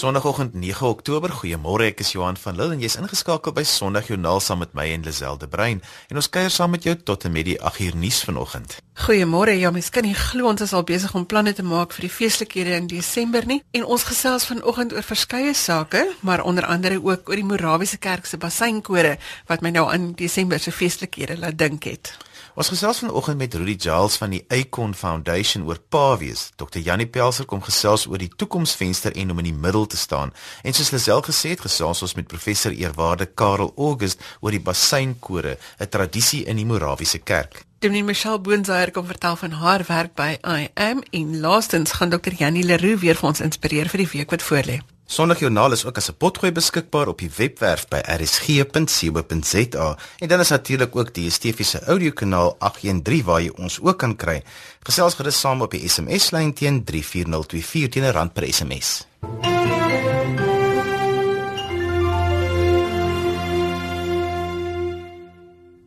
Sondagoggend 9 Oktober. Goeiemôre, ek is Johan van Lille en jy's ingeskakel by Sondagjoernaal saam met my en Liselde Brein. En ons kuier saam met jou tot en met die 8 uur nuus vanoggend. Goeiemôre. Ja, mens kan nie glo ons is al besig om planne te maak vir die feestelikhede in Desember nie. En ons gesels vanoggend oor verskeie sake, maar onder andere ook oor die Morawiese Kerk se basseinkore wat my nou aan Desember se feestelikhede laat dink het. Ons gesels vanoggend met Rudy Giles van die Icon Foundation oor Pawees. Dr. Janie Pelser kom gesels oor die toekomsvenster en om in die middel te staan. En soos Lisel gesê het, gesels ons met professor Eerwaarde Karel August oor die basseinkore, 'n tradisie in die Morawiese Kerk. Dominee Michelle Boonsaier kom vertel van haar werk by IM en laastens gaan Dr. Janie Leroux weer vir ons inspireer vir die week wat voorlê. Sondagjoernaal is ook as 'n potgooi beskikbaar op die webwerf by rsg.co.za en dan is natuurlik ook die DSTV se audiokanaal 813 waar jy ons ook kan kry. Gesels gerus saam op die SMS lyn teen 34024 teen 'n rand per SMS.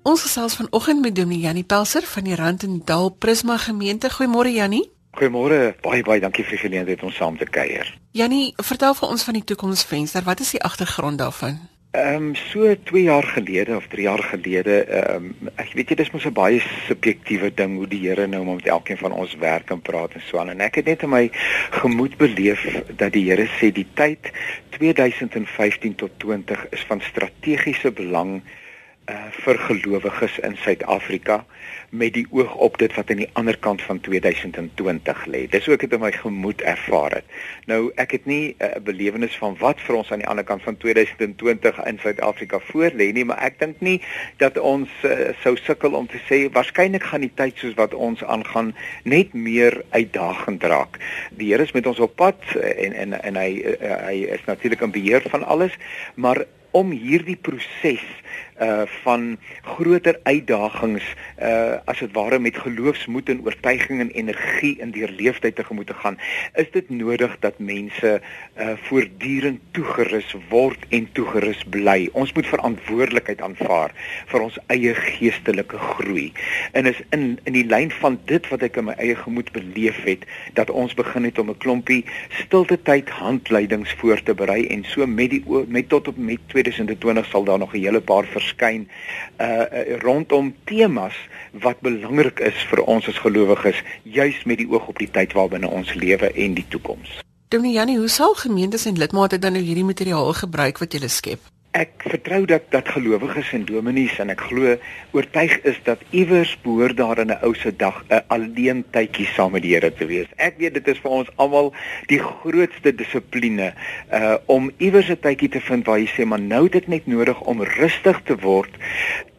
Ons gesels vanoggend met Dominee Janie Pelser van die Rand en Dal Prisma gemeente. Goeiemôre Janie. Goeiemôre. Baie baie dankie vir die geleentheid om saam te kuier. Jannie, vertel vir ons van die toekomsvenster. Wat is die agtergrond daarvan? Ehm um, so 2 jaar gelede of 3 jaar gelede, ehm um, ek weet jy dis mos 'n baie subjektiewe ding hoe die Here nou met elkeen van ons werk en praat en so aan. En ek het net in my gemoed beleef dat die Here sê die tyd 2015 tot 20 is van strategiese belang uh vir gelowiges in Suid-Afrika met die oog op dit wat aan die ander kant van 2020 lê. Dis ook het in my gemoed ervaar het. Nou ek het nie 'n uh, belewenis van wat vir ons aan die ander kant van 2020 in Suid-Afrika voor lê nie, maar ek dink nie dat ons uh, sou sukkel om te sê waarskynlik gaan die tyd soos wat ons aangaan net meer uitdagend raak. Die Here is met ons op pad uh, en en en hy uh, hy is natuurlik in beheer van alles, maar om hierdie proses uh van groter uitdagings uh as dit ware met geloofsmoed en oortuiging en energie in die tegemoet te gaan. Is dit nodig dat mense uh voortdurend toegerus word en toegerus bly? Ons moet verantwoordelikheid aanvaar vir ons eie geestelike groei. En is in in die lyn van dit wat ek in my eie gemoed beleef het dat ons begin het om 'n klompie stilte tyd handleidings voor te berei en so met die met tot op met 2020 sal daar nog 'n hele paar verskyn uh rondom temas wat belangrik is vir ons as gelowiges juis met die oog op die tyd waarbinne ons lewe en die toekoms. Dominee Janie, hoe sal gemeentes en lidmate dan nou hierdie materiaal gebruik wat jy skep? Ek vertrou dat dat gelowiges en dominees en ek glo oortuig is dat iewers behoort daar in 'n ou se dag 'n alleen tydjie saam met die Here te wees. Ek weet dit is vir ons almal die grootste dissipline uh om iewers 'n tydjie te vind waar jy sê maar nou ek net nodig om rustig te word,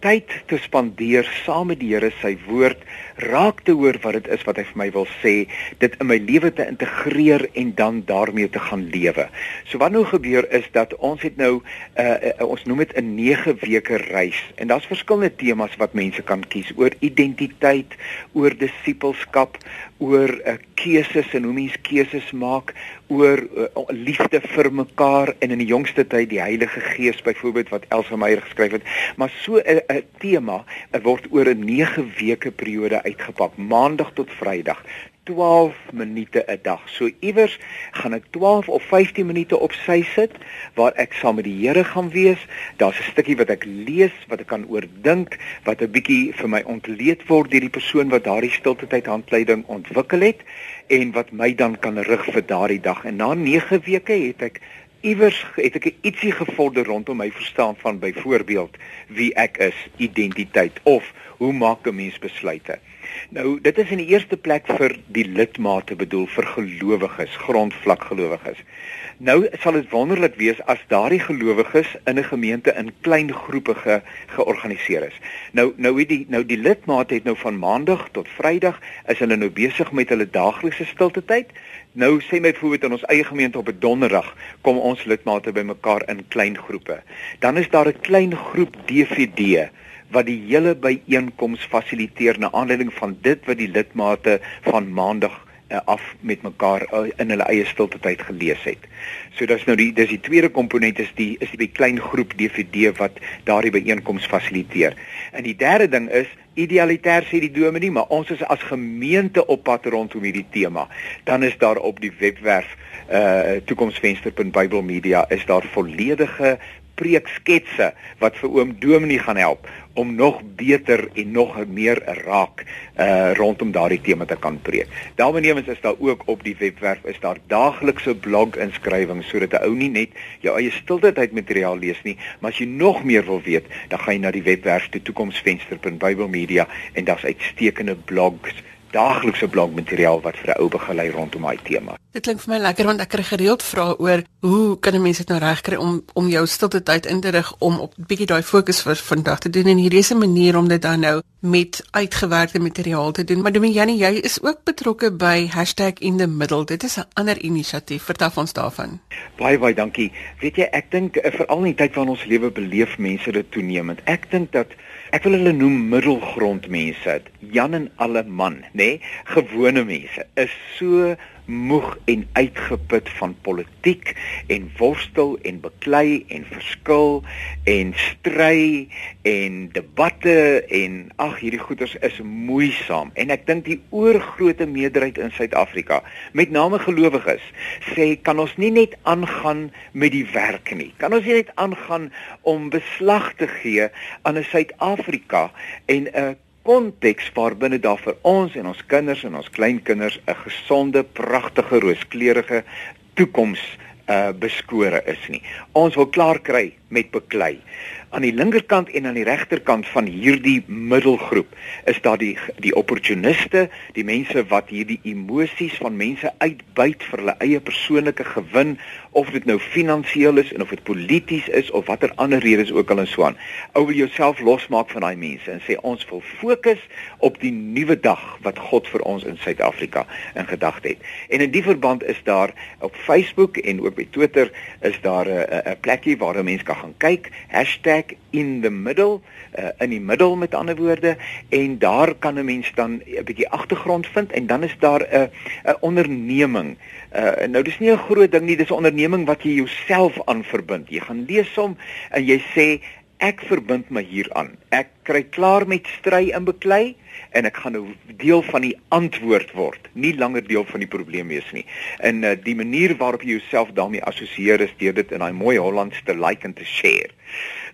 tyd te spandeer saam met die Here sy woord, raak te hoor wat dit is wat hy vir my wil sê, dit in my lewe te integreer en dan daarmee te gaan lewe. So wat nou gebeur is dat ons het nou uh uh, ons noem dit 'n 9 weke reis en daar's verskillende temas wat mense kan kies oor identiteit, oor disippelskap, oor uh, keuses en hoe mens keuses maak, oor uh, liefde vir mekaar en in die jongste tyd die Heilige Gees byvoorbeeld wat Elsa Meyer geskryf het. Maar so 'n uh, tema uh, word oor 'n 9 weke periode uitgepak, maandag tot Vrydag. 12 minute 'n dag. So iewers gaan ek 12 of 15 minute op sy sit waar ek saam met die Here gaan wees. Daar's 'n stukkie wat ek lees, wat ek kan oordink, wat 'n bietjie vir my ontleed word deur die persoon wat daardie stilte tyd handleiding ontwikkel het en wat my dan kan rig vir daardie dag. En na 9 weke het ek iewers het ek ietsie gevorder rondom my verstaan van byvoorbeeld wie ek is, identiteit of hoe maak 'n mens besluite. Nou, dit is in die eerste plek vir die lidmate bedoel vir gelowiges, grondvlak gelowiges. Nou sal dit wonderlik wees as daardie gelowiges in 'n gemeente in klein groepe ge, georganiseer is. Nou nou die nou die lidmate het nou van maandag tot vrydag is hulle nou besig met hulle daaglikse stilte tyd. Nou sê my byvoorbeeld in ons eie gemeente op 'n donderdag kom ons lidmate bymekaar in klein groepe. Dan is daar 'n klein groep DVD wat die hele byeenkoms fasiliteer na aanleiding van dit wat die lidmate van maandag uh, af met mekaar uh, in hulle eie stilte tyd gelees het. So dis nou die dis die tweede komponent is die is die klein groep DVD wat daardie byeenkoms fasiliteer. En die derde ding is idealitair sê die dominee, maar ons is as gemeente op pad rondom hierdie tema. Dan is daar op die webwerf uh toekomsvenster.bybelmedia is daar volledige preeksketse wat vir oom Dominee gaan help om nog beter en nog meer raak uh rondom daardie tema te kan preek. Daarbenewens is daar ook op die webwerf is daar daaglikse blog inskrywings sodat 'n ou nie net jou eie stilte tyd materiaal lees nie, maar as jy nog meer wil weet, dan gaan jy na die webwerf te toekomsvenster.bybelmedia en daar's uitstekende blogs daaglikse blogmateriaal wat vir 'n ou begelei rondom daai tema. Dit klink vir my lekker want ek kry gereeld vrae oor hoe kan 'n mens dit nou regkry om om jou stilte tyd in te rig om op bietjie daai fokus vir vandag te doen en hierdie is 'n manier om dit dan nou met uitgewerkte materiaal te doen. Maar Dominee, jy is ook betrokke by #inthemiddle. Dit is 'n ander inisiatief. Vertel ons daarvan. Baie baie dankie. Weet jy, ek dink eh, veral in die tyd waarin ons lewe beleef mense dit toenemend. Ek dink dat ek wil hulle noem middelgrondmense. Jan en alle man, nê? Nee? Gewone mense is so moeg en uitgeput van politiek en worstel en beklei en verskil en stry en debatte en ag hierdie goeters is moeisaam. En ek dink die oorgrootste meerderheid in Suid-Afrika met name gelowiges sê kan ons nie net aangaan met die werk nie? Kan ons nie net aangaan om beslag te gee aan 'n Suid-Afrika en 'n konteks waarbinne daar vir ons en ons kinders en ons kleinkinders 'n gesonde, pragtige, rooskleurige toekoms uh beskore is nie. Ons wil klaar kry met beklei. Aan die linkerkant en aan die regterkant van hierdie middelgroep is daar die die opportuniste, die mense wat hierdie emosies van mense uitbuit vir hulle eie persoonlike gewin of dit nou finansiëel is en of dit polities is of watter ander redes ook al en so aan. Ou wil jouself losmaak van daai mense en sê ons wil fokus op die nuwe dag wat God vir ons in Suid-Afrika in gedagte het. En in die verband is daar op Facebook en ook by Twitter is daar 'n plekkie waar mense kan gaan kyk #inthemiddle uh, in die middel met ander woorde en daar kan 'n mens dan 'n bietjie agtergrond vind en dan is daar 'n 'n onderneming. Uh, nou dis nie 'n groot ding nie, dis 'n onderneming wat jy jouself aan verbind. Jy gaan lees hom en jy sê ek verbind my hieraan. Ek kry klaar met stry en beklei en ek gaan nou deel van die antwoord word, nie langer deel van die probleem wees nie. En uh, die manier waarop jy jouself daarmee assosieer is deur dit in daai mooi Hollands te like en te share.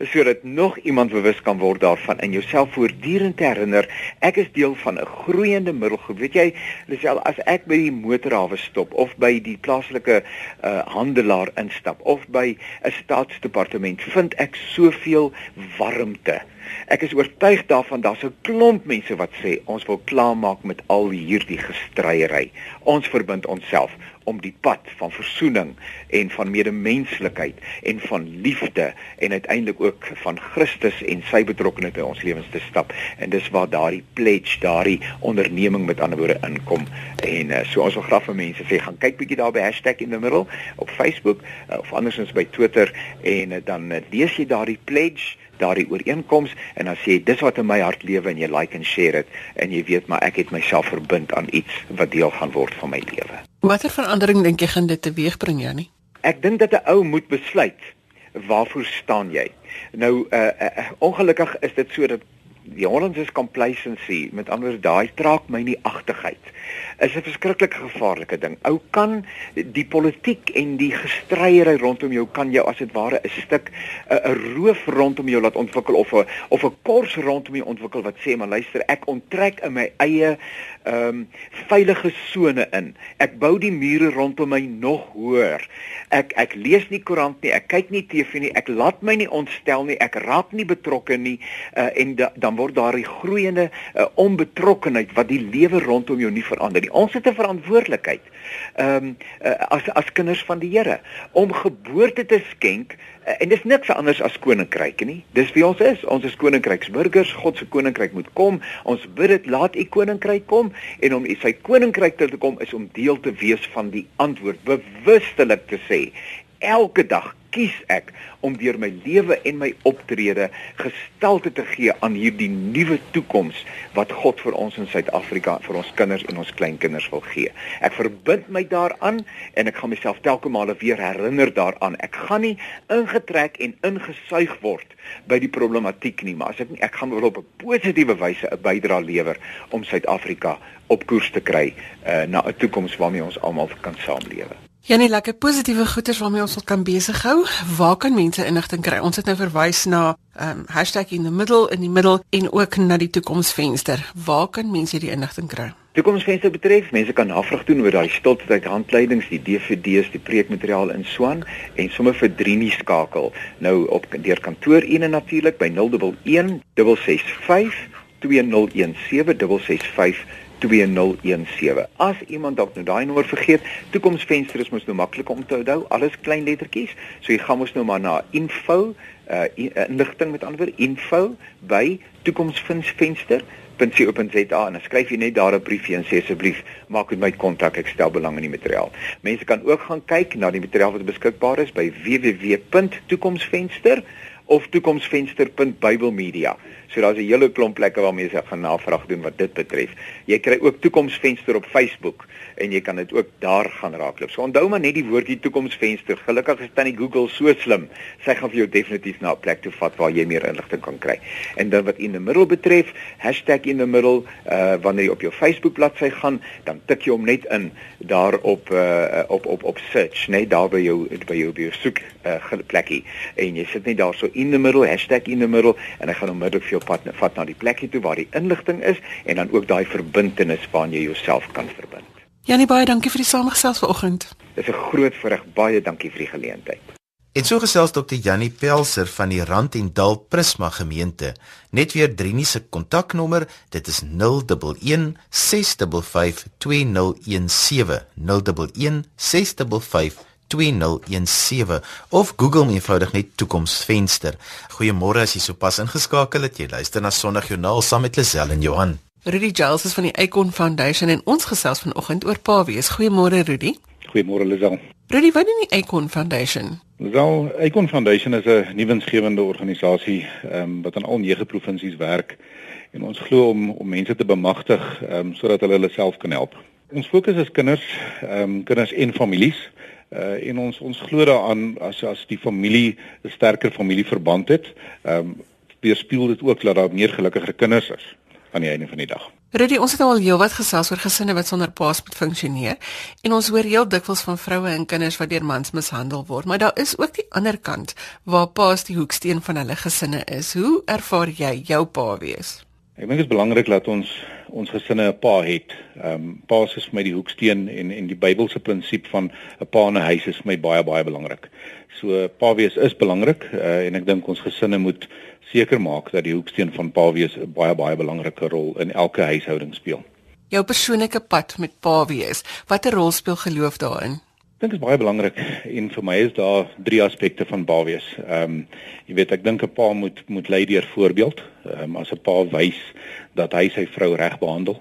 Sodat nog iemand bewus kan word daarvan en jouself voortdurend herinner ek is deel van 'n groeiende middelgroep. Weet jy Lisel as ek by die motorhawe stop of by die plaaslike uh, handelaar instap of by 'n staatsdepartement vind ek soveel warmte Ek is oortuig daarvan daar's 'n klomp mense wat sê ons wil klaarmaak met al hierdie gestryery. Ons verbind onsself om die pad van versoening en van medemenslikheid en van liefde en uiteindelik ook van Christus en sy betrokkeheid in ons lewens te stap. En dis waar daardie pledge, daardie onderneming met ander woorde inkom. En uh, so ons wil graag vir mense sê gaan kyk bietjie daar by #inthemiddle op Facebook uh, of andersins by Twitter en uh, dan uh, lees jy daardie pledge daardie ooreenkoms en dan sê jy dis wat in my hart lewe en jy like en share dit en jy weet maar ek het myself verbind aan iets wat deel gaan word van my lewe. Watter verandering dink jy gaan dit teweegbring Janie? Ek dink dat 'n ou moet besluit waarvoor staan jy. Nou uh, uh, ongelukkig is dit so dat die Hollandse complacency met ander daai traak my nie agtigheid is 'n verskriklik gevaarlike ding. Ou kan die politiek en die gestryery rondom jou kan jou as dit ware 'n stuk 'n roof rondom jou laat ontwikkel of 'n of 'n kors rondom jou ontwikkel wat sê maar luister ek onttrek in my eie ehm um, veilige sone in. Ek bou die mure rondom my nog hoër. Ek ek lees nie koerant nie, ek kyk nie TV nie, ek laat my nie ontstel nie, ek raak nie betrokke nie uh, en da, dan word daar 'n groeiende uh, onbetrokkenheid wat die lewe rondom jou nie verander nie. Ons het 'n verantwoordelikheid. Ehm um, uh, as as kinders van die Here om geboorte te skenk uh, en dis niks anders as koninkryke nie. Dis wie ons is. Ons is koninkryksburgers. God se koninkryk moet kom. Ons bid dit laat u koninkryk kom en om sy koninkryk te kom is om deel te wees van die antwoord, bewustelik te sê elke dag kies ek om deur my lewe en my optrede gestalte te gee aan hierdie nuwe toekoms wat God vir ons in Suid-Afrika vir ons kinders en ons kleinkinders wil gee. Ek verbind my daaraan en ek gaan myself telke male weer herinner daaraan. Ek gaan nie ingetrek en ingesuig word by die problematiek nie, maar as ek ek gaan wel op 'n positiewe wyse 'n bydrae lewer om Suid-Afrika op koers te kry uh, na 'n toekoms waarmee ons almal kan saamlewe. Janie, lekker positiewe goeders waarmee ons kan besig hou. Waar kan mense inligting kry? Ons het nou verwys na um, #in the middle in die middel en ook na die toekomsvenster. Waar kan mense die inligting kry? Toekomsvenster betref, mense kan navraag doen oor daai stiltyd handleidings, die DVD's, die preekmateriaal in Swan en sommer vir Drinie skakel. Nou op deur kantoor 1 natuurlik by 011 665 2017 665 2017. As iemand dalk nou daai nommer vergeet, toekomsvenster is mos nou maklik om te onthou, alles klein lettertjies. So jy gaan mos nou maar na info uh inligting met ander info by toekomsvenster .co.za en dan skryf jy net daar 'n briefie en sê asseblief maak met my kontak ek stel belang in die materiaal. Mense kan ook gaan kyk na die materiaal wat beskikbaar is by www.toekomsvenster of toekomsvenster.bybelmedia. So daar's 'n hele klomp plekke waarmee jy gaan navraag doen wat dit betref. Jy kry ook toekomsvenster op Facebook en jy kan dit ook daar gaan raakloop. So onthou maar net die woordjie toekomsvenster. Gelukkig is tannie Google so slim. Sy gaan vir jou definitief na 'n plek toe vat waar jy meer inligting kan kry. En dan wat in die middel betref, #in the middle, uh wanneer jy op jou Facebook bladsy gaan, dan tik jy hom net in daar op uh op op op search, net daar by jou by jou by jou soek uh plekkie en jy sit net daar so in the middle, #in the middle en hy gaan onmiddellik vir jou pad vat na die plekkie toe waar die inligting is en dan ook daai verbintenis waarna jy jouself kan verbind. Janie baie dankie vir die samegesels vanoggend. Dit is 'n groot voorreg. Baie dankie vir die geleentheid. En so gesels Dr. Janie Pelser van die Rand en Dal Prisma gemeente. Net weer Drinie se kontaknommer, dit is 011 655 2017. 011 655 2017 of Google eenvoudig net toekomsvenster. Goeiemôre as jy sopas ingeskakel het. Jy luister na Sondagjoernaal saam met Lisel en Johan. Rudy Giles is van die Icon Foundation en ons gesels vanoggend oor pa wees. Goeiemôre Rudy. Goeiemôre Lisel. Rudy, wat doen die Icon Foundation? Wel, Icon Foundation is 'n nuwensgewende organisasie um, wat aan al nege provinsies werk en ons glo om om mense te bemagtig um, sodat hulle hulle self kan help. Ons fokus is kinders, um, kinders en families uh en ons ons glo daaraan as as die familie 'n sterker familieverband het, ehm um, weerspieël dit ook dat daar meer gelukkiger kinders is aan die einde van die dag. Rudy, ons het al heelwat gesels oor gesinne wat sonder paas moet funksioneer en ons hoor heel dikwels van vroue en kinders wat deur mans mishandel word, maar daar is ook die ander kant waar paas die hoeksteen van hulle gesinne is. Hoe ervaar jy jou pa wees? Ek dink dit is belangrik dat ons ons gesinne 'n pa het. Ehm um, pa is vir my die hoeksteen en en die Bybelse prinsip van 'n pa in 'n huis is vir my baie baie belangrik. So pa wees is belangrik uh, en ek dink ons gesinne moet seker maak dat die hoeksteen van pa wees 'n baie baie belangrike rol in elke huishouding speel. Jou persoonlike pad met pa wees, watter rol speel geloof daarin? Dink is baie belangrik en vir my is daar drie aspekte van pa wees. Ehm um, jy weet ek dink 'n pa moet moet lei deur voorbeeld. Ehm um, as 'n pa wys dat hy sy vrou reg behandel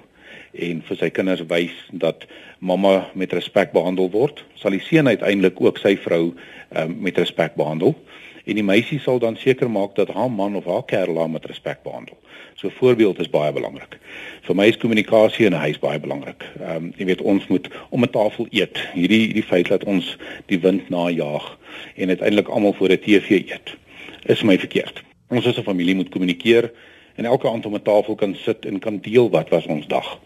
en vir sy kinders wys dat mamma met respek behandel word, sal die seun uiteindelik ook sy vrou ehm um, met respek behandel en die meisie sal dan seker maak dat haar man of haar kerel haar met respek behandel. So voorbeeld is baie belangrik. Vir my is kommunikasie in 'n huis baie belangrik. Ehm um, jy weet ons moet om 'n tafel eet. Hierdie hierdie feit dat ons die wind najaag en uiteindelik almal voor 'n TV eet is my verkeerd. Ons as 'n familie moet kommunikeer en elke aand om 'n tafel kan sit en kan deel wat was ons dag.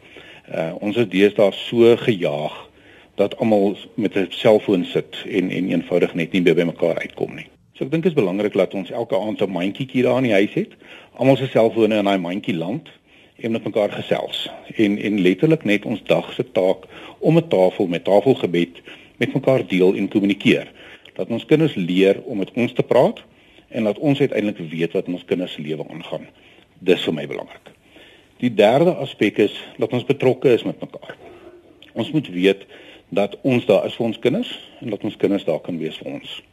Uh ons is deesdae so gejaag dat almal met 'n selfoon sit en en eenvoudig net nie by mekaar uitkom nie. So ek dink dit is belangrik dat ons elke aand 'n mandjie daar in die huis het. Almal se selfone in daai mandjie land en met mekaar gesels. En en letterlik net ons dag se taak om 'n tafel met tafelgebed met mekaar deel en kommunikeer. Dat ons kinders leer om met ons te praat en dat ons uiteindelik weet wat in ons kinders se lewe aangaan. Dis vir my belangrik. Die derde aspek is dat ons betrokke is met mekaar. Ons moet weet dat ons daar is vir ons kinders en dat ons kinders daar kan wees vir ons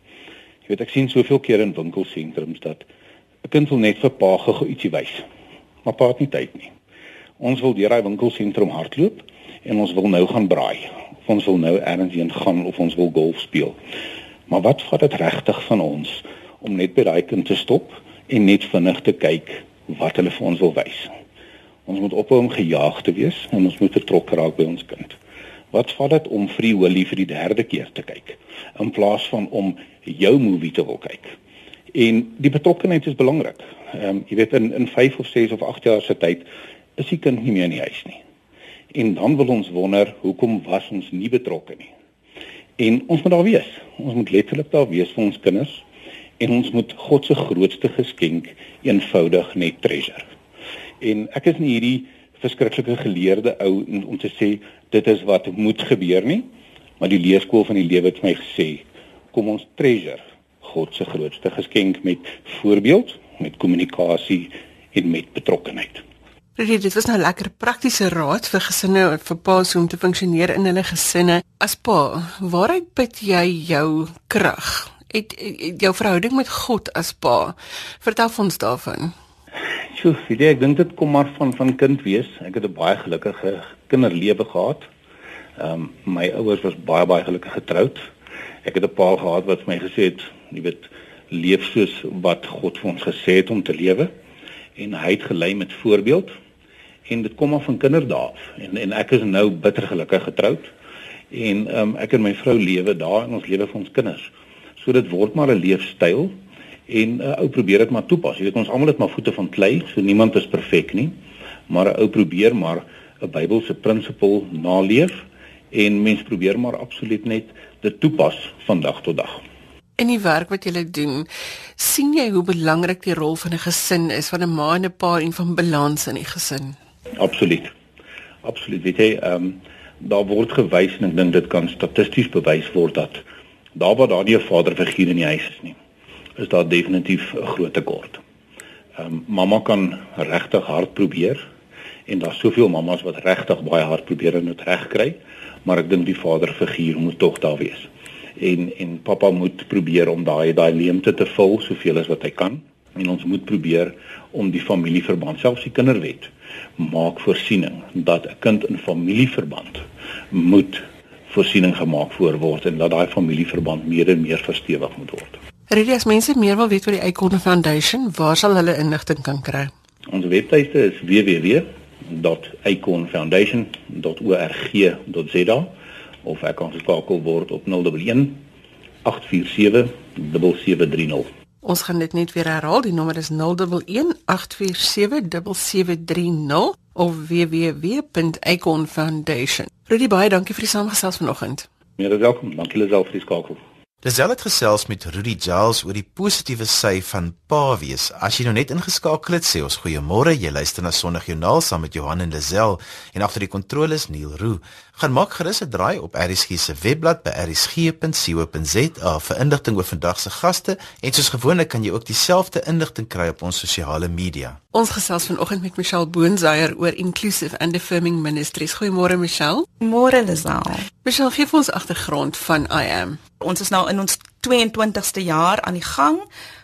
weet ek sien soveel keer in winkelsentrums dat 'n kind wil net vir pa gou ietsie wys. Maar pa het nie tyd nie. Ons wil deur daai winkelsentrum hardloop en ons wil nou gaan braai of ons wil nou ergens heen gaan of ons wil golf speel. Maar wat vat dit regtig van ons om net by daai kind te stop en net vinnig te kyk wat hulle vir ons wil wys? Ons moet ophou om gejaag te wees en ons moet betrokke raak by ons kind. Wat vat dit om Free Willy vir die derde keer te kyk in plaas van om jou movie te wil kyk? En die betrokkeheid is belangrik. Ehm um, jy weet in in 5 of 6 of 8 jaar se tyd is die kind nie meer in die huis nie. En dan wil ons wonder hoekom was ons nie betrokke nie. En ons moet daar wees. Ons moet letterlik daar wees vir ons kinders en ons moet God se grootste geskenk eenvoudig net treasure. En ek is nie hierdie verskriklike geleerde ou om te sê dit is wat moet gebeur nie, maar die leerskool van die lewe het my gesê kom ons treasure God se grootste geskenk met voorbeeld, met kommunikasie en met betrokkenheid. Dit was nou lekker praktiese raad vir gesinne en vir paas om te funksioneer in hulle gesinne. As pa, waaruit put jy jou krag? Het, het jou verhouding met God as pa? Vertel ons daarvan. Sjoe, ek dink dit kom maar van van kind wees. Ek het 'n baie gelukkige kinderlewe gehad. Ehm um, my ouers was baie baie gelukkig getroud. Ek het 'n pa gehad wat my gesê het, jy weet, leef soos wat God vir ons gesê het om te lewe en hy het gelei met voorbeeld en dit kom af van kinderdae en en ek is nou bitter gelukkig getroud en um, ek en my vrou lewe daar en ons lewe vir ons kinders. So dit word maar 'n leefstyl en 'n uh, ou probeer dit maar toepas. Jy weet ons almal het maar voete van klei, so niemand is perfek nie. Maar 'n ou probeer maar 'n Bybelse prinsipel naleef en mens probeer maar absoluut net dit toepas van dag tot dag. In die werk wat jy doen, sien jy hoe belangrik die rol van 'n gesin is, van 'n ma en 'n pa en van balans in die gesin. Absoluut. Absoluut. Weet jy, ehm um, daar word gewys en ek dink dit kan statisties bewys word dat daar waar daar nie 'n vaderfiguur in die huis is nie, is daar definitief 'n groot tekort. Ehm um, mamma kan regtig hard probeer en daar's soveel mammas wat regtig baie hard probeer om dit reg kry maar ek dink die vaderfiguur moet tog daar wees. En en pappa moet probeer om daai daai leemte te vul soveel as wat hy kan. En ons moet probeer om die familieverband, selfs die kinderwet, maak voorsiening dat 'n kind in familieverband moet voorsiening gemaak voor word en dat daai familieverband meer en meer verstewig moet word. Rede as mense meer wil weet oor die Icon Foundation, waar sal hulle inligting kan kry? Ons webtuiste is www www.iconfoundation.org.za of ek kan geskakel word op 011 847 7730. Ons gaan dit net weer herhaal. Die nommer is 011 847 7730 of www.iconfoundation. Rudy baie dankie vir die samestelling vanoggend. Meer as welkom. Dankie Lisel vir die skakel. Lisel het gesels met Rudy Giles oor die positiewe sy van pa wees. As jy nou net ingeskakel het, sê ons goeiemôre. Jy luister na Sondag Joernaal saam met Johan en Lisel en agter die kontroles Neil Roo. Gaan maak gerus 'n draai op RSG se webblad by rsg.co.za vir inligting oor vandag se gaste en soos gewoonlik kan jy ook dieselfde inligting kry op ons sosiale media. Ons gesels vanoggend met Michelle Boonsaier oor Inclusive and Affirming Ministries. Goeiemôre Michelle. Môre Lisel. Michelle, gee vir ons agtergrond van I am. Ons is nou in ons 22ste jaar aan die gang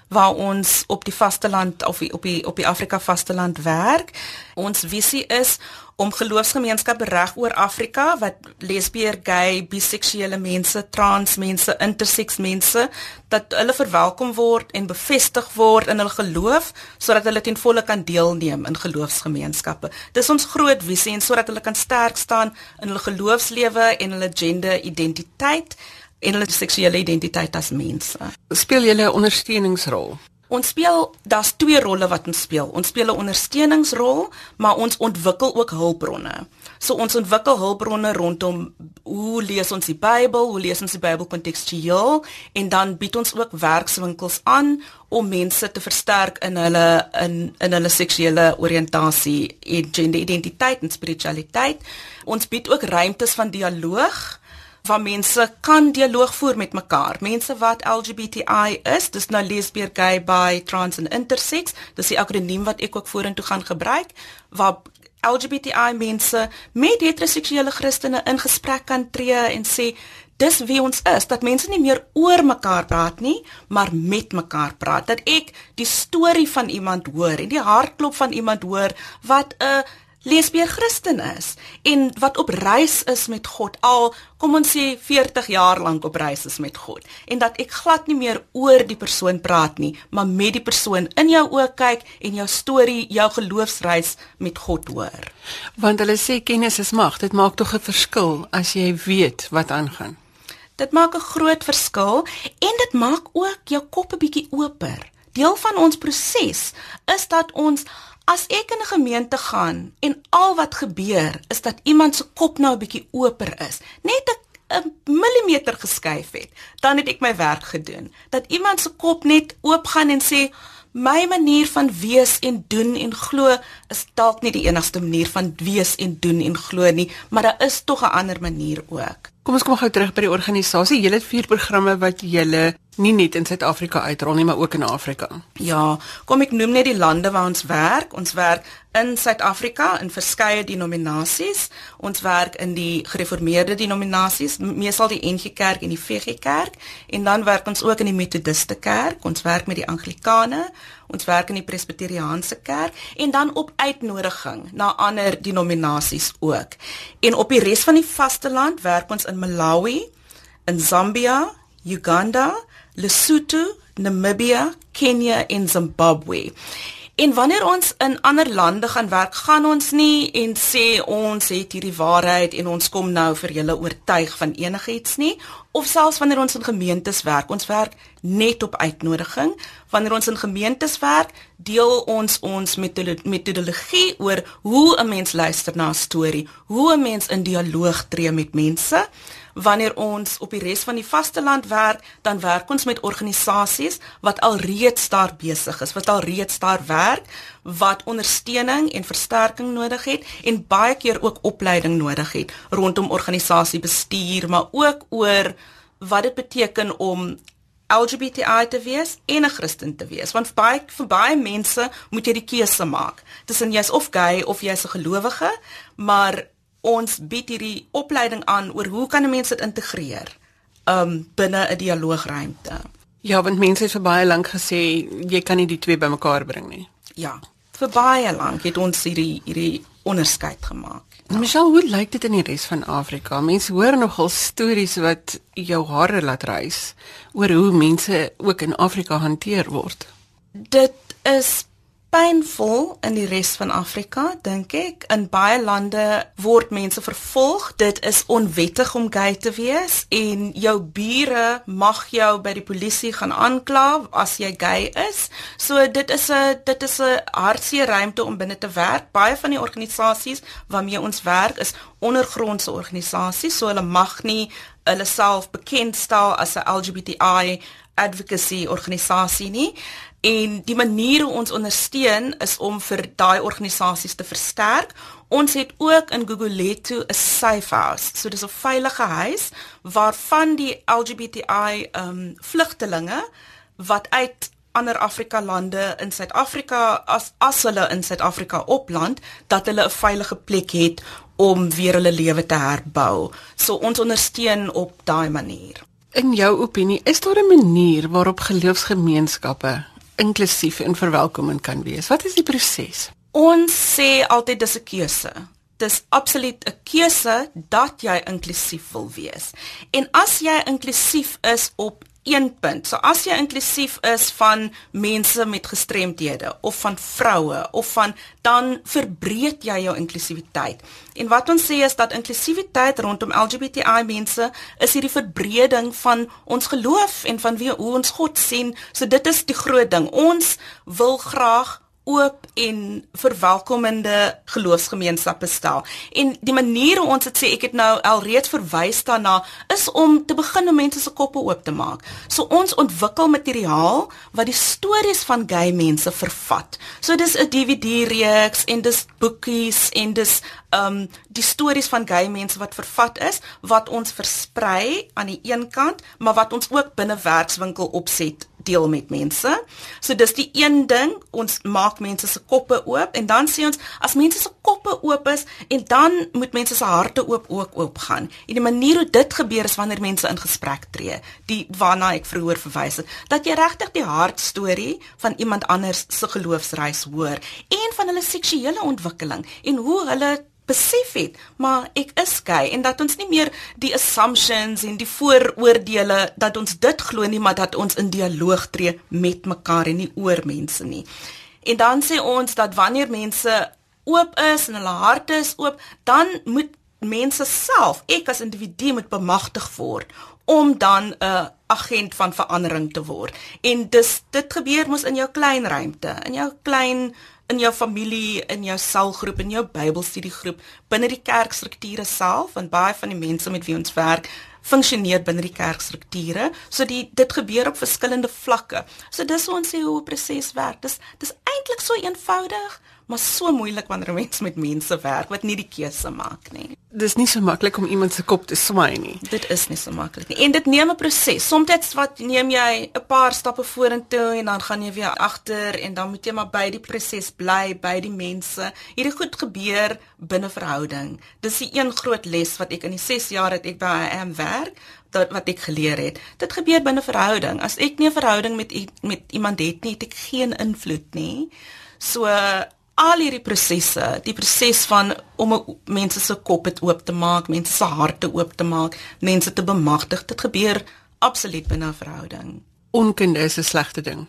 waar ons op die vasteland of op die op die Afrika vasteland werk. Ons visie is om geloofsgemeenskappe reg oor Afrika wat lesbier, gay, biseksuele mense, trans mense, intersex mense dat hulle verwelkom word en bevestig word in hul geloof sodat hulle ten volle kan deelneem in geloofsgemeenskappe. Dis ons groot visie en sodat hulle kan sterk staan in hul geloofslewe en hulle gender identiteit en hulle seksuele identiteit as mense. Speel jy 'n ondersteuningsrol? Ons speel daar's twee rolle wat ons speel. Ons speel 'n ondersteuningsrol, maar ons ontwikkel ook hulpbronne. So ons ontwikkel hulpbronne rondom hoe lees ons die Bybel, hoe lees ons die Bybel kontekstueel en dan bied ons ook werkswinkels aan om mense te versterk in hulle in in hulle seksuele oriëntasie, gender identiteit en spiritualiteit. Ons bied ook ruimtes van dialoog waar mense kan dialoog voer met mekaar. Mense wat LGBTI is, dis nou lesbier, gay, bi, trans en intersex. Dis die akroniem wat ek ook vorentoe gaan gebruik waar LGBTI mense met heteroseksuele Christene in gesprek kan tree en sê dis wie ons is dat mense nie meer oor mekaar praat nie maar met mekaar praat dat ek die storie van iemand hoor en die hartklop van iemand hoor wat 'n lesbier Christen is en wat op reis is met God. Al kom ons sê 40 jaar lank op reis is met God. En dat ek glad nie meer oor die persoon praat nie maar met die persoon in jou oë kyk en jou storie jou geloofsreis met God hoor. Want hulle sê kennis is mag. Dit maak tog 'n verskil as jy weet wat aangaan. Dit maak 'n groot verskil en dit maak ook jou kop 'n bietjie oper. Deel van ons proses is dat ons As ek in 'n gemeente gaan en al wat gebeur is dat iemand se kop nou 'n bietjie oper is, net 'n millimeter geskuif het, dan het ek my werk gedoen. Dat iemand se kop net oop gaan en sê my manier van wees en doen en glo is dalk nie die enigste manier van wees en doen en glo nie, maar daar is tog 'n ander manier ook. Kom ons kom gou terug by die organisasie. Julle het vier programme wat julle nie net in Suid-Afrika uitrol nie, maar ook in Afrika. Ja, kom ek noem net die lande waar ons werk. Ons werk in Suid-Afrika in verskeie denominasies. Ons werk in die gereformeerde denominasies, meestal die NG Kerk en die VG Kerk, en dan werk ons ook in die Methodiste Kerk. Ons werk met die Anglikane, ons werk in die Presbyteriaanse Kerk en dan op uitnodiging na ander denominasies ook. En op die res van die vasteland werk ons in Malawi, in Zambia, Uganda, Lesotho, Namibia, Kenya, and Zimbabwe. En wanneer ons in ander lande gaan werk, gaan ons nie en sê ons het hierdie waarheid en ons kom nou vir julle oortuig van enigiets nie, of selfs wanneer ons in gemeentes werk, ons werk net op uitnodiging. Wanneer ons in gemeentes werk, deel ons ons metodologie oor hoe 'n mens luister na 'n storie, hoe 'n mens in dialoog tree met mense wanneer ons op die res van die vasteland werk, dan werk ons met organisasies wat alreeds daar besig is, wat alreeds daar werk, wat ondersteuning en versterking nodig het en baie keer ook opleiding nodig het rondom organisasiebestuur, maar ook oor wat dit beteken om LGBTI te wees en 'n Christen te wees. Want baie vir baie mense moet jy die keuse maak tussen jy's of gay of jy's 'n gelowige maar ons bied hierdie opleiding aan oor hoe kan mense dit integreer um binne 'n dialoogruimte. Ja, want mense het vir baie lank gesê jy kan nie die twee bymekaar bring nie. Ja, vir baie lank het ons hierdie hierdie onderskeid gemaak. Ja. Michelle, hoe lyk dit in die res van Afrika? Mense hoor nogal stories wat jou hare laat rys oor hoe mense ook in Afrika hanteer word. Dit is pynvol in die res van Afrika, dink ek. In baie lande word mense vervolg. Dit is onwettig om gay te wees en jou bure mag jou by die polisie gaan aankla as jy gay is. So dit is 'n dit is 'n hartseer ruimte om binne te werk. Baie van die organisasies waarmee ons werk is ondergrondse organisasies, so hulle mag nie hulle self bekendstel as 'n LGBTI advocacy organisasie nie en die manier hoe ons ondersteun is om vir daai organisasies te versterk. Ons het ook in Gugulethu 'n safe house. So dis 'n veilige huis waarvan die LGBTI ehm um, vlugtelinge wat uit ander Afrika lande in Suid-Afrika as as hulle in Suid-Afrika opland dat hulle 'n veilige plek het om weer hulle lewe te herbou. So ons ondersteun op daai manier. In jou opinie, is daar 'n manier waarop geloofsgemeenskappe inklusief en verwelkomend kan wees. Wat is die proses? Ons sê altyd dis 'n keuse. Dis absoluut 'n keuse dat jy inklusief wil wees. En as jy inklusief is op een punt. So as jy inklusief is van mense met gestremthede of van vroue of van dan verbreek jy jou inklusiwiteit. En wat ons sê is dat inklusiwiteit rondom LGBTI mense is hierdie verbreding van ons geloof en van wie hoe ons God sien. So dit is die groot ding. Ons wil graag oop en verwelkomende geloofsgemeenskappe stel. En die manier hoe ons dit sê, ek het nou alreeds verwys daarna, is om te begin om mense se koppe oop te maak. So ons ontwikkel materiaal wat die stories van gay mense vervat. So dis 'n DVD-reeks en dis boekies en dis um die stories van gay mense wat vervat is wat ons versprei aan die een kant, maar wat ons ook binne werkswinkel opset deel met mense. So dis die een ding, ons maak mense se koppe oop en dan sê ons as mense se koppe oop is en dan moet mense se harte oop ook oop gaan. En die manier hoe dit gebeur is wanneer mense in gesprek tree, die waarna ek vroeër verwys het, dat jy regtig die hartstorie van iemand anders se geloofsreis hoor en van hulle seksuele ontwikkeling en hoe hulle besef het maar ek is gay en dat ons nie meer die assumptions en die vooroordeele dat ons dit glo nie maar dat ons in dialoog tree met mekaar en nie oor mense nie. En dan sê ons dat wanneer mense oop is en hulle harte is oop, dan moet mense self, ek as individu moet bemagtig word om dan 'n agent van verandering te word. En dis dit gebeur mos in jou klein ruimte, in jou klein in jou familie, in jou selgroep, in jou Bybelstudiegroep, binne die kerkstrukture self en baie van die mense met wie ons werk funksioneer binne die kerkstrukture. So die dit gebeur op verskillende vlakke. So dis hoe ons sê hoe 'n proses werk. Dis dis eintlik so eenvoudig, maar so moeilik wanneer 'n mens met mense werk wat nie die keuse maak nie. Dis nie so maklik om iemand se kop te swaai nie. Dit is nie so maklik nie. En dit neem 'n proses. Soms wat neem jy 'n paar stappe vorentoe en dan gaan jy weer agter en dan moet jy maar by die proses bly, by die mense. Hierdie goed gebeur binne verhouding. Dis die een groot les wat ek in die 6 jaar wat ek by AM werk, dat wat ek geleer het. Dit gebeur binne verhouding. As ek nie 'n verhouding met met iemand het nie, het ek geen invloed nie. So al hierdie prosesse, die proses van om mense se kop oop te maak, mense se harte oop te maak, mense te bemagtig, dit gebeur absoluut binne 'n verhouding. Onkunde is 'n slegte ding.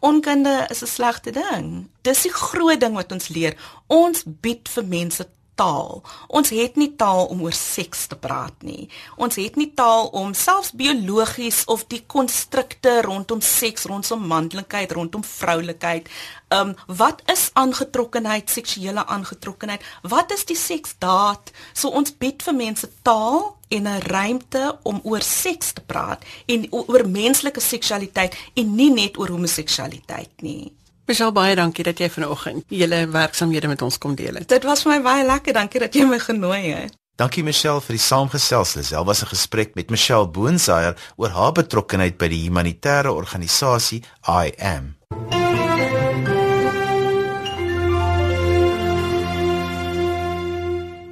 Onkunde is 'n slegte ding. Dis die groot ding wat ons leer. Ons bied vir mense taal. Ons het nie taal om oor seks te praat nie. Ons het nie taal om selfs biologies of die konstrukte rondom seks, rondom manlikheid, rondom vroulikheid. Um wat is aangetrokkenheid, seksuele aangetrokkenheid? Wat is die seksdaad? So ons bied vir mense taal en 'n ruimte om oor seks te praat en oor menslike seksualiteit en nie net oor homoseksualiteit nie. Michelle baie dankie dat jy vanoggend julle werksamehede met ons kom deel het. Dit was vir my baie lekker. Dankie dat jy my genooi het. Dankie Michelle vir die saamgesels. Lisel was 'n gesprek met Michelle Boonsaier oor haar betrokkeheid by die humanitêre organisasie I Am.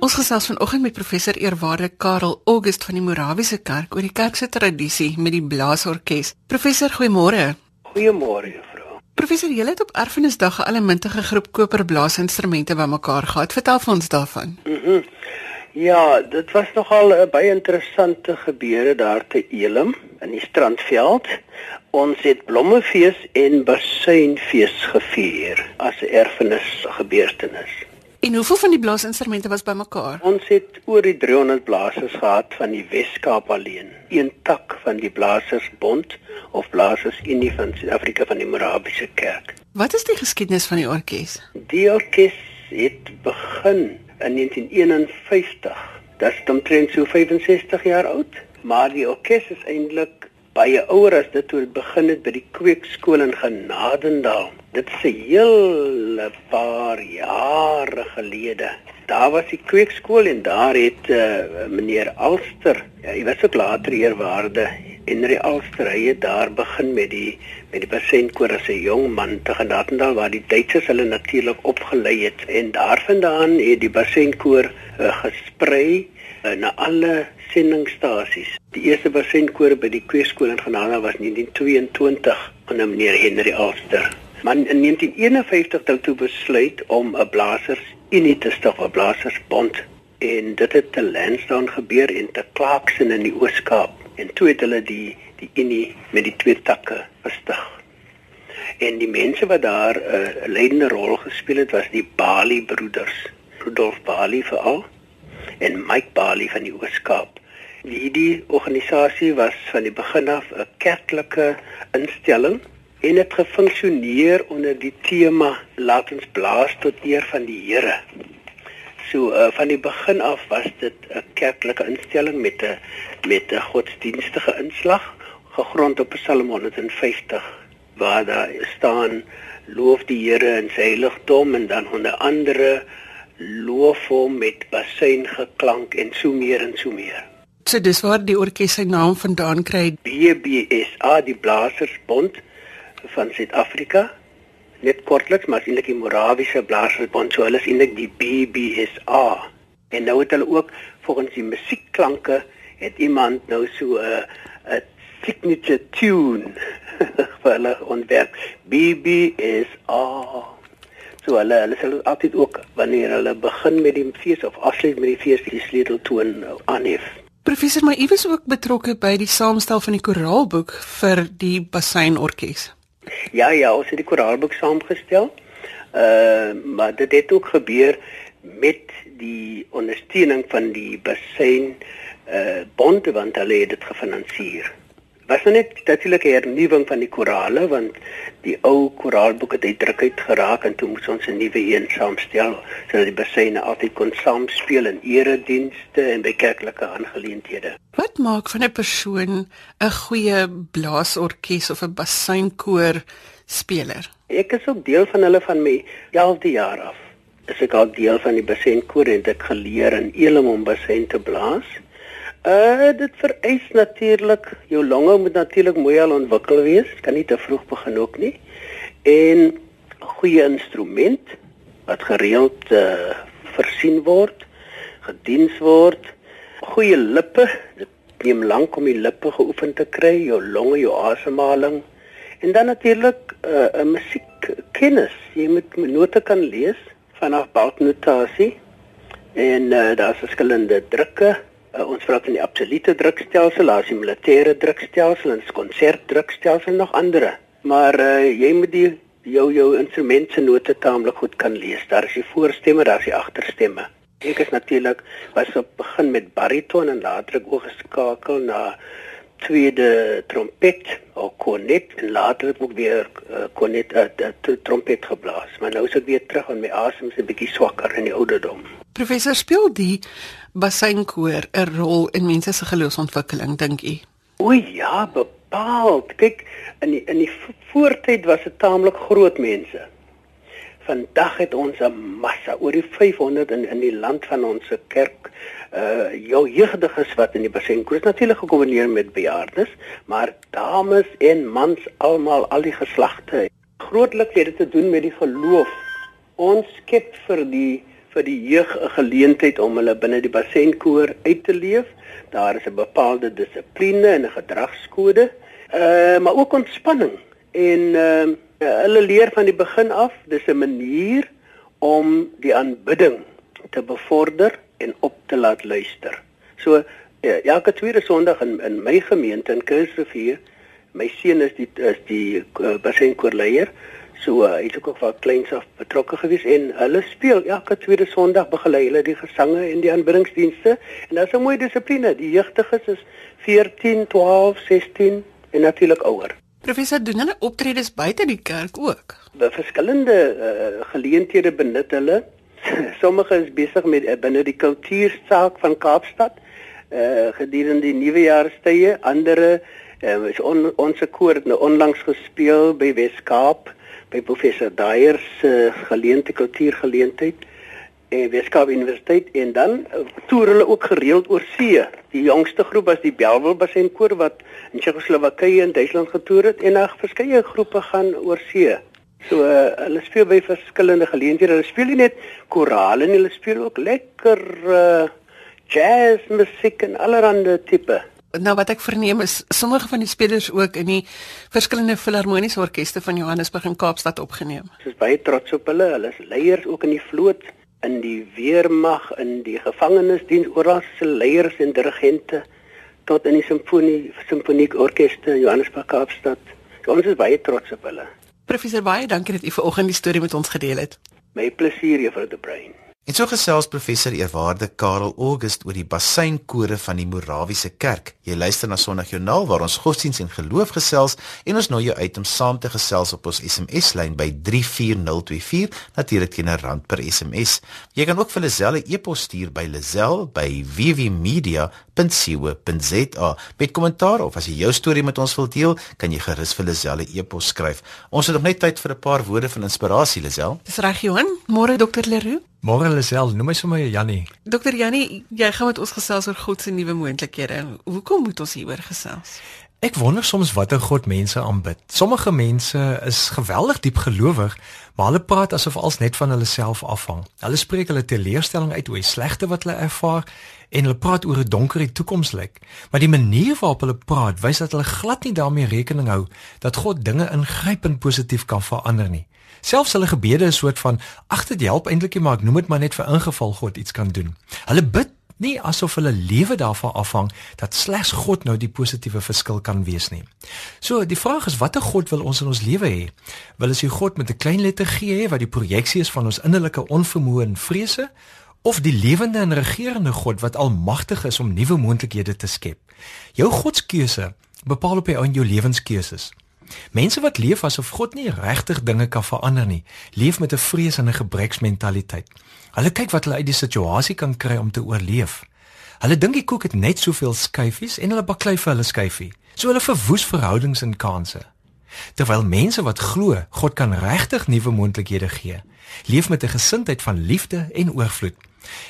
Ons gesels vanoggend met professor Eerwaarde Karel August van die Morawiese Kerk oor die kerk se tradisie met die blaasorkes. Professor, goeiemôre. Goeiemôre. Professor, jy het op Erfenisdag 'n allemintige groep koperblaasinstrumente bymekaar gehad. Vertel vir ons daarvan. Mm ja, dit was nogal 'n baie interessante gebeure daar te Elim in die Strandveld. Ons het blommefees en basuinfees gevier as 'n erfenis gebeurtenis. En hoeveel van die blaasinstrumente was bymekaar? Ons het oor die 300 blaasers gehad van die Wes-Kaap alleen. Een tak van die Blasersbond of Blasersunie van Suid-Afrika van die Morabiese Kerk. Wat is die geskiedenis van die orkes? Die orkes het begin in 1951. Dit is omtrent so 65 jaar oud, maar die orkes is eintlik baie ouer as dit toe begin het by die kweekskool in Genadendal. Dit 'n hele paar jare gelede. Daar was die kweekskool en daar het uh, meneer Alster, ja, hy was ook later eerwaarde Henry Alster, hy het daar begin met die met die pasiëntkoor as 'n jong man te Genadendal waar die Duitsers hulle natuurlik opgelei het en daarvandaan het die pasiëntkoor uh, eh, gesprei uh, na alle sendingstasies. Die eerste basenkoor by die kweekskool in Genade was 1922 onder meneer Henry Alster. Maar in 1951 het hulle besluit om 'n blasers unie te stig, 'n blasersbond en dit het te Lansdowne gebeur en te Clarkson in die Oos-Kaap en toe het hulle die die unie met die twee takke gestig. En die mense wat daar 'n uh, leidende rol gespeel het was die Bali broeders, Rudolf Bali veral en Mike Bali van die Oos-Kaap. Hierdie organisasie was van die begin af 'n kerklike instelling en het gefunksioneer onder die tema laat ons blaas tot eer van die Here. So uh, van die begin af was dit 'n kerklike instelling met 'n met 'n godsdienstige inslag gegrond op Psalm 150 waar daar staan loof die Here in sy heiligdom en dan onder andere loof hom met basuin geklank en so meer en so meer. So dis waar die orkes sy naam vandaan kry. BBSA die Blasersbond van Suid-Afrika. Net kortliks, maar eintlik die Morawiese Blaasersbond, so hulle is eintlik die BBSA. En nou het hulle ook volgens die musiekklanke het iemand nou so 'n uh, 'n signature tune vir hulle ontwerp. BBSA. So hulle hulle sal altyd ook wanneer hulle begin met die fees of afsluit met die fees die sleuteltoon aanhef. Professor, u was ook betrokke by die saamstel van die koraalboek vir die Basynorkes. Ja ja, ons het die koraalboek saamgestel. Uh maar dit het ook gebeur met die ondersteuning van die Basyn uh bond want hulle het dit gefinansier was nou net natuurlik 'n hernuwing van die korale want die ou koraalboek het uitdruk geraak en toe moes ons 'n nuwe een saamstel sodat die basyne altyd kon saamspeel in eredienste en by kerklike aangeleenthede. Wat maak van 'n persoon 'n goeie blaasorkes of 'n basynkoor speler? Ek is ook deel van hulle van my 11de jaar af. Is ek al deel van die basynkoor en ek geleer in Elim om basyn te blaas. Uh dit vereis natuurlik jou longe moet natuurlik mooi al ontwikkel wees. Kan nie te vroeg begin ook nie. En goeie instrument wat gereeld uh versien word, gediens word. Goeie lippe. Dit neem lank om die lippe geoefen te kry, jou longe, jou asemhaling. En dan natuurlik uh 'n musiekkennis. Jy moet note kan lees vanaf balknotasie. En uh daar's verskillende drukke Uh, ons praat van die absolute drukstelsel, daar is die militêre drukstelsel en die konsertdrukstelsel nog ander. Maar uh, jy moet die jou jou instrument se note taamlik goed kan lees. Daar is die voorstemme, daar is die agterstemme. Ek is natuurlik was op begin met bariton en later ek oorgeskakel na tweede trompet of kornet en later ook weer uh, kornet uh, trompet geblaas. Maar nou is ek weer terug en my asem is 'n bietjie swakker in die ouderdom. Professor speel die basynkoor 'n rol in mense se geloofsontwikkeling dink u? O ja, bepaald. Kyk, in die, in die voortyd was dit taamlik groot mense. Vandag het ons 'n massa oor die 500 in in die land van ons kerk uh jou jeugdiges wat in die basynkoor is natuurlik gekombineer met bejaardes, maar dames en mans almal al die geslagte. Grootliks het dit te doen met die geloof. Ons skep vir die vir die jeug 'n geleentheid om hulle binne die bassenkoor uit te leef. Daar is 'n bepaalde dissipline en 'n gedragskode, uh, maar ook ontspanning. En uh, hulle leer van die begin af, dis 'n manier om die aanbidding te bevorder en op te laat luister. So ja, elke tweede Sondag in in my gemeente in Kunsrivier, my seun is die is die uh, bassenkoorleier. So uh, hy het ook van kleins af betrokke gewees en hulle speel elke tweede Sondag begelei hulle die gesange en die aanbiddingsdienste en daar's 'n mooi dissipline. Die jeugdiges is 14, 12, 16 en natuurlik ouer. Professor doen hulle optredes buite die kerk ook. By verskillende uh, geleenthede benut hulle. Sommige is besig met uh, binne die kultuursaak van Kaapstad uh, gedurende die nuwejaarstye, ander uh, is on, ons koor het nou onlangs gespeel by Weskaap by professor Dyer se uh, geleente kultuurgeleentheid en Weskaap Universiteit en dan uh, toer hulle ook gereeld oor see. Die jongste groep was die Belwel Bassin koor wat in Tsjechoslowakye en Duitsland getoer het en daar verskeie groepe gaan oor see. So uh, hulle speel by verskillende geleenthede. Hulle speel nie net korale nie, hulle speel ook lekker uh, jazz musiek en allerlei tipe nou wat ek verneem is sommige van die spelers ook in die verskillende filharmoniese orkeste van Johannesburg en Kaapstad opgeneem. Ons is baie trots op hulle. Hulle is leiers ook in die vloot, in die weermag, in die gevangenisdiens, oral se leiers en dirigente tot in die simfonie simfonieke orkeste Johannesburg Kaapstad. So, ons is baie trots op hulle. Professor Baie, dankie dat u vanoggend die storie met ons gedeel het. My plesier, Juffrou De Bruin. En so gesels professor Eerwaarde Karel August oor die basynkore van die Morawiese Kerk. Jy luister na Sondagjoernaal waar ons godsdiens en geloof gesels en ons nooi jou uit om saam te gesels op ons SMS-lyn by 34024 natuurlik teen 'n rand per SMS. Jy kan ook vir Lazelle e-pos stuur by lazelle@wwmedia.co.za met kommentaar of as jy jou storie met ons wil deel, kan jy gerus vir Lazelle e-pos skryf. Ons het nog net tyd vir 'n paar woorde van inspirasie, Lazelle. Dis reg, Johan. Môre Dr. Leroux. Môre Lisel, noem my sommer Jannie. Dokter Jannie, jy gaan met ons gesels oor God se nuwe moontlikhede. Hoekom moet ons hieroor gesels? Ek wonder soms watter God mense aanbid. Sommige mense is geweldig diep gelowig, maar hulle praat asof alles net van hulle self afhang. Hulle spreek hulle teleurstelling uit oor die slegte wat hulle ervaar en hulle praat oor 'n donker toekoms lyk. Maar die manier waarop hulle praat, wys dat hulle glad nie daarmee rekening hou dat God dinge ingrypend positief kan verander nie. Selfs hulle gebede is soort van ag dit help eintlik nie maar ek noem dit maar net vir ingeval God iets kan doen. Hulle bid nie asof hulle lewe daarvan afhang dat slegs God nou die positiewe verskil kan wees nie. So die vraag is watter God wil ons in ons lewe hê? Wil ons 'n God met 'n klein letter G hê wat die projeksie is van ons innerlike onvermoë en vrese of die lewende en regerende God wat almagtig is om nuwe moontlikhede te skep? Jou godskeuse bepaal op jou jou lewenskeuses. Mense wat leef asof God nie regtig dinge kan verander nie, leef met 'n vrees en 'n gebreksmentaliteit. Hulle kyk wat hulle uit die situasie kan kry om te oorleef. Hulle dink die koek het net soveel skyfies en hulle baklei vir hulle skyfie. So hulle verwoes verhoudings en kansse. Terwyl mense wat glo God kan regtig nuwe moontlikhede gee, leef met 'n gesindheid van liefde en oorvloed.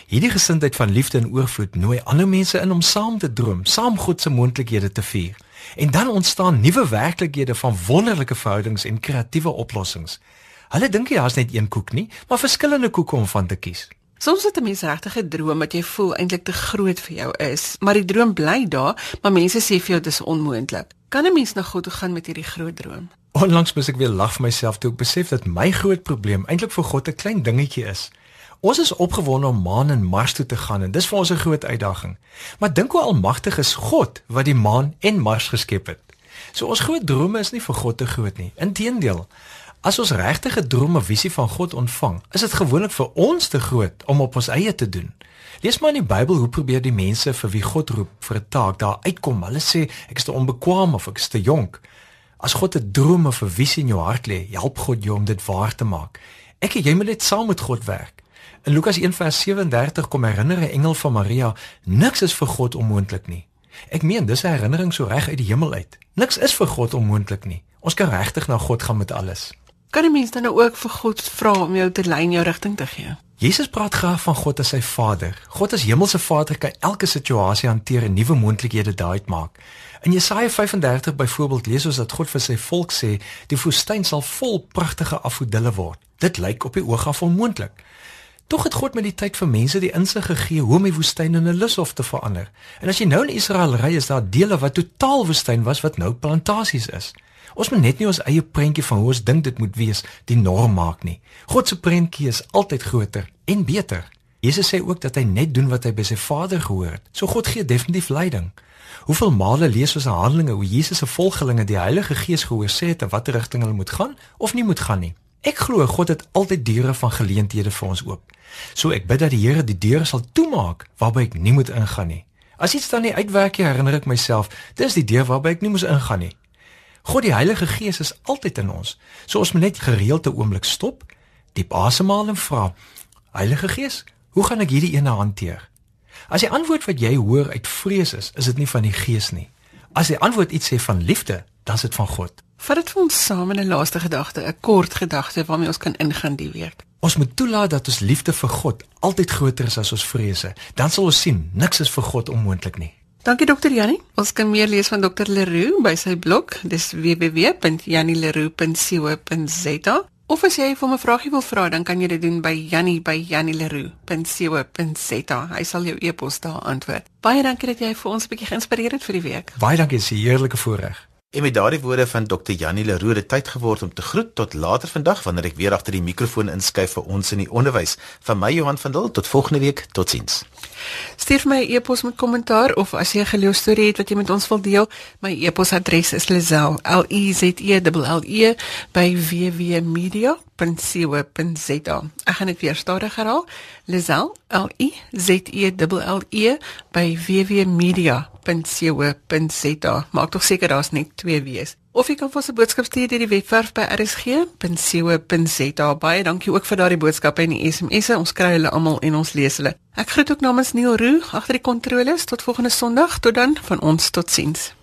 Hierdie gesindheid van liefde en oorvloed nooi ander mense in om saam te droom, saam God se moontlikhede te vier. En dan ontstaan nuwe werklikhede van wonderlike verhoudings en kreatiewe oplossings. Hulle dink jy daar's net een koek nie, maar verskillende koeke om van te kies. Soms het 'n mens regtig 'n droom wat jy voel eintlik te groot vir jou is, maar die droom bly daar, maar mense sê vir jou dis onmoontlik. Kan 'n mens nog goed toe gaan met hierdie groot droom? Onlangs moes ek weer lag vir myself toe ek besef dat my groot probleem eintlik vir God 'n klein dingetjie is. Ons is opgewonde om maan en Mars toe te gaan en dis vir ons 'n groot uitdaging. Maar dink hoe almagtig is God wat die maan en Mars geskep het. So ons groot drome is nie vir God te groot nie. Inteendeel, as ons regtig 'n droom of visie van God ontvang, is dit gewoonlik vir ons te groot om op ons eie te doen. Lees maar in die Bybel hoe probeer die mense vir wie God roep vir 'n taak daar uitkom. Hulle sê ek is te onbekwaam of ek is te jonk. As God 'n droom of 'n visie in jou hart lê, help God jou om dit waar te maak. Ek en jy moet net saam met God werk. In Lukas 1:37 kom herinner 'n engel van Maria, niks is vir God onmoontlik nie. Ek meen, dis 'n herinnering so reg uit die hemel uit. Niks is vir God onmoontlik nie. Ons kan regtig na God gaan met alles. Kan 'n mens dan nou ook vir God vra om jou te lei in jou rigting te gee? Jesus praat graag van God as sy Vader. God as hemelse Vader kan elke situasie hanteer en nuwe moontlikhede daai maak. In Jesaja 35 byvoorbeeld lees ons dat God vir sy volk sê, die woestyn sal vol pragtige afgodille word. Dit lyk op die oog af onmoontlik. Tog het God met die tyd vir mense die insig gegee hoe om die woestyn in 'n lushof te verander. En as jy nou in Israel ry, is daar dele wat totaal woestyn was wat nou plantasies is. Ons moet net nie ons eie prentjie van hoe ons dink dit moet wees die norm maak nie. God se prentjie is altyd groter en beter. Jesus sê ook dat hy net doen wat hy by sy Vader gehoor het. So God gee definitief leiding. Hoeveel male lees ons in Handelinge hoe Jesus se volgelinge die Heilige Gees gehoor sê het in watter rigting hulle moet gaan of nie moet gaan nie. Ek glo God het altyd deure van geleenthede vir ons oop. So ek bid dat die Here die deure sal toemaak waarby ek nie moet ingaan nie. As iets dan nie uitwerk nie, herinner ek myself, dis die deur waarby ek nie moet ingaan nie. God die Heilige Gees is altyd in ons. So ons moet net gereeld 'n oomblik stop, diep asemhaal en vra: Heilige Gees, hoe gaan ek hierdie ene hanteer? As die antwoord wat jy hoor uit vrees is, is dit nie van die Gees nie. As die antwoord iets sê van liefde, dan is dit van God. Vat dit vir ons saam in 'n laaste gedagte, 'n kort gedagte waarmee ons kan ingaan die week. Ons moet toelaat dat ons liefde vir God altyd groter is as ons vrese. Dan sal ons sien niks is vir God onmoontlik nie. Dankie dokter Jannie. Ons kan meer lees van dokter Leroux by sy blog, dis www.jannieleroux.co.za. Of as jy vir 'n vraagie wil vra, dan kan jy dit doen by jannie@jannieleroux.co.za. Hy sal jou e-pos daar antwoord. Baie dankie dat jy vir ons 'n bietjie geïnspireer het vir die week. Baie dankie, dis 'n heerlike voorreg. En met daardie woorde van Dr. Janie Leroux het tyd geword om te groet tot later vandag wanneer ek weer agter die mikrofoon inskuif vir ons in die onderwys. Van my Johan van Dil tot volgende week. Totsiens. Stuur my 'n e e-pos met kommentaar of as jy 'n geloostorie het wat jy met ons wil deel, my e-posadres is lazel l e z e l l e by www.media.co.za. Ek gaan dit weer stadig herhaal. lazel l e z e l l e by www.media.co.za. Maak tog seker daar's net twee W's. Of jy kan vir 'n boodskap stuur deur die webwerf by rsg.co.za. Baie dankie ook vir daardie boodskappe en die SMS'e. Ons kry hulle almal en ons lees hulle. Ek groet ook namens Neil Roo agter die kontroles. Tot volgende Sondag. Tot dan van ons totsiens.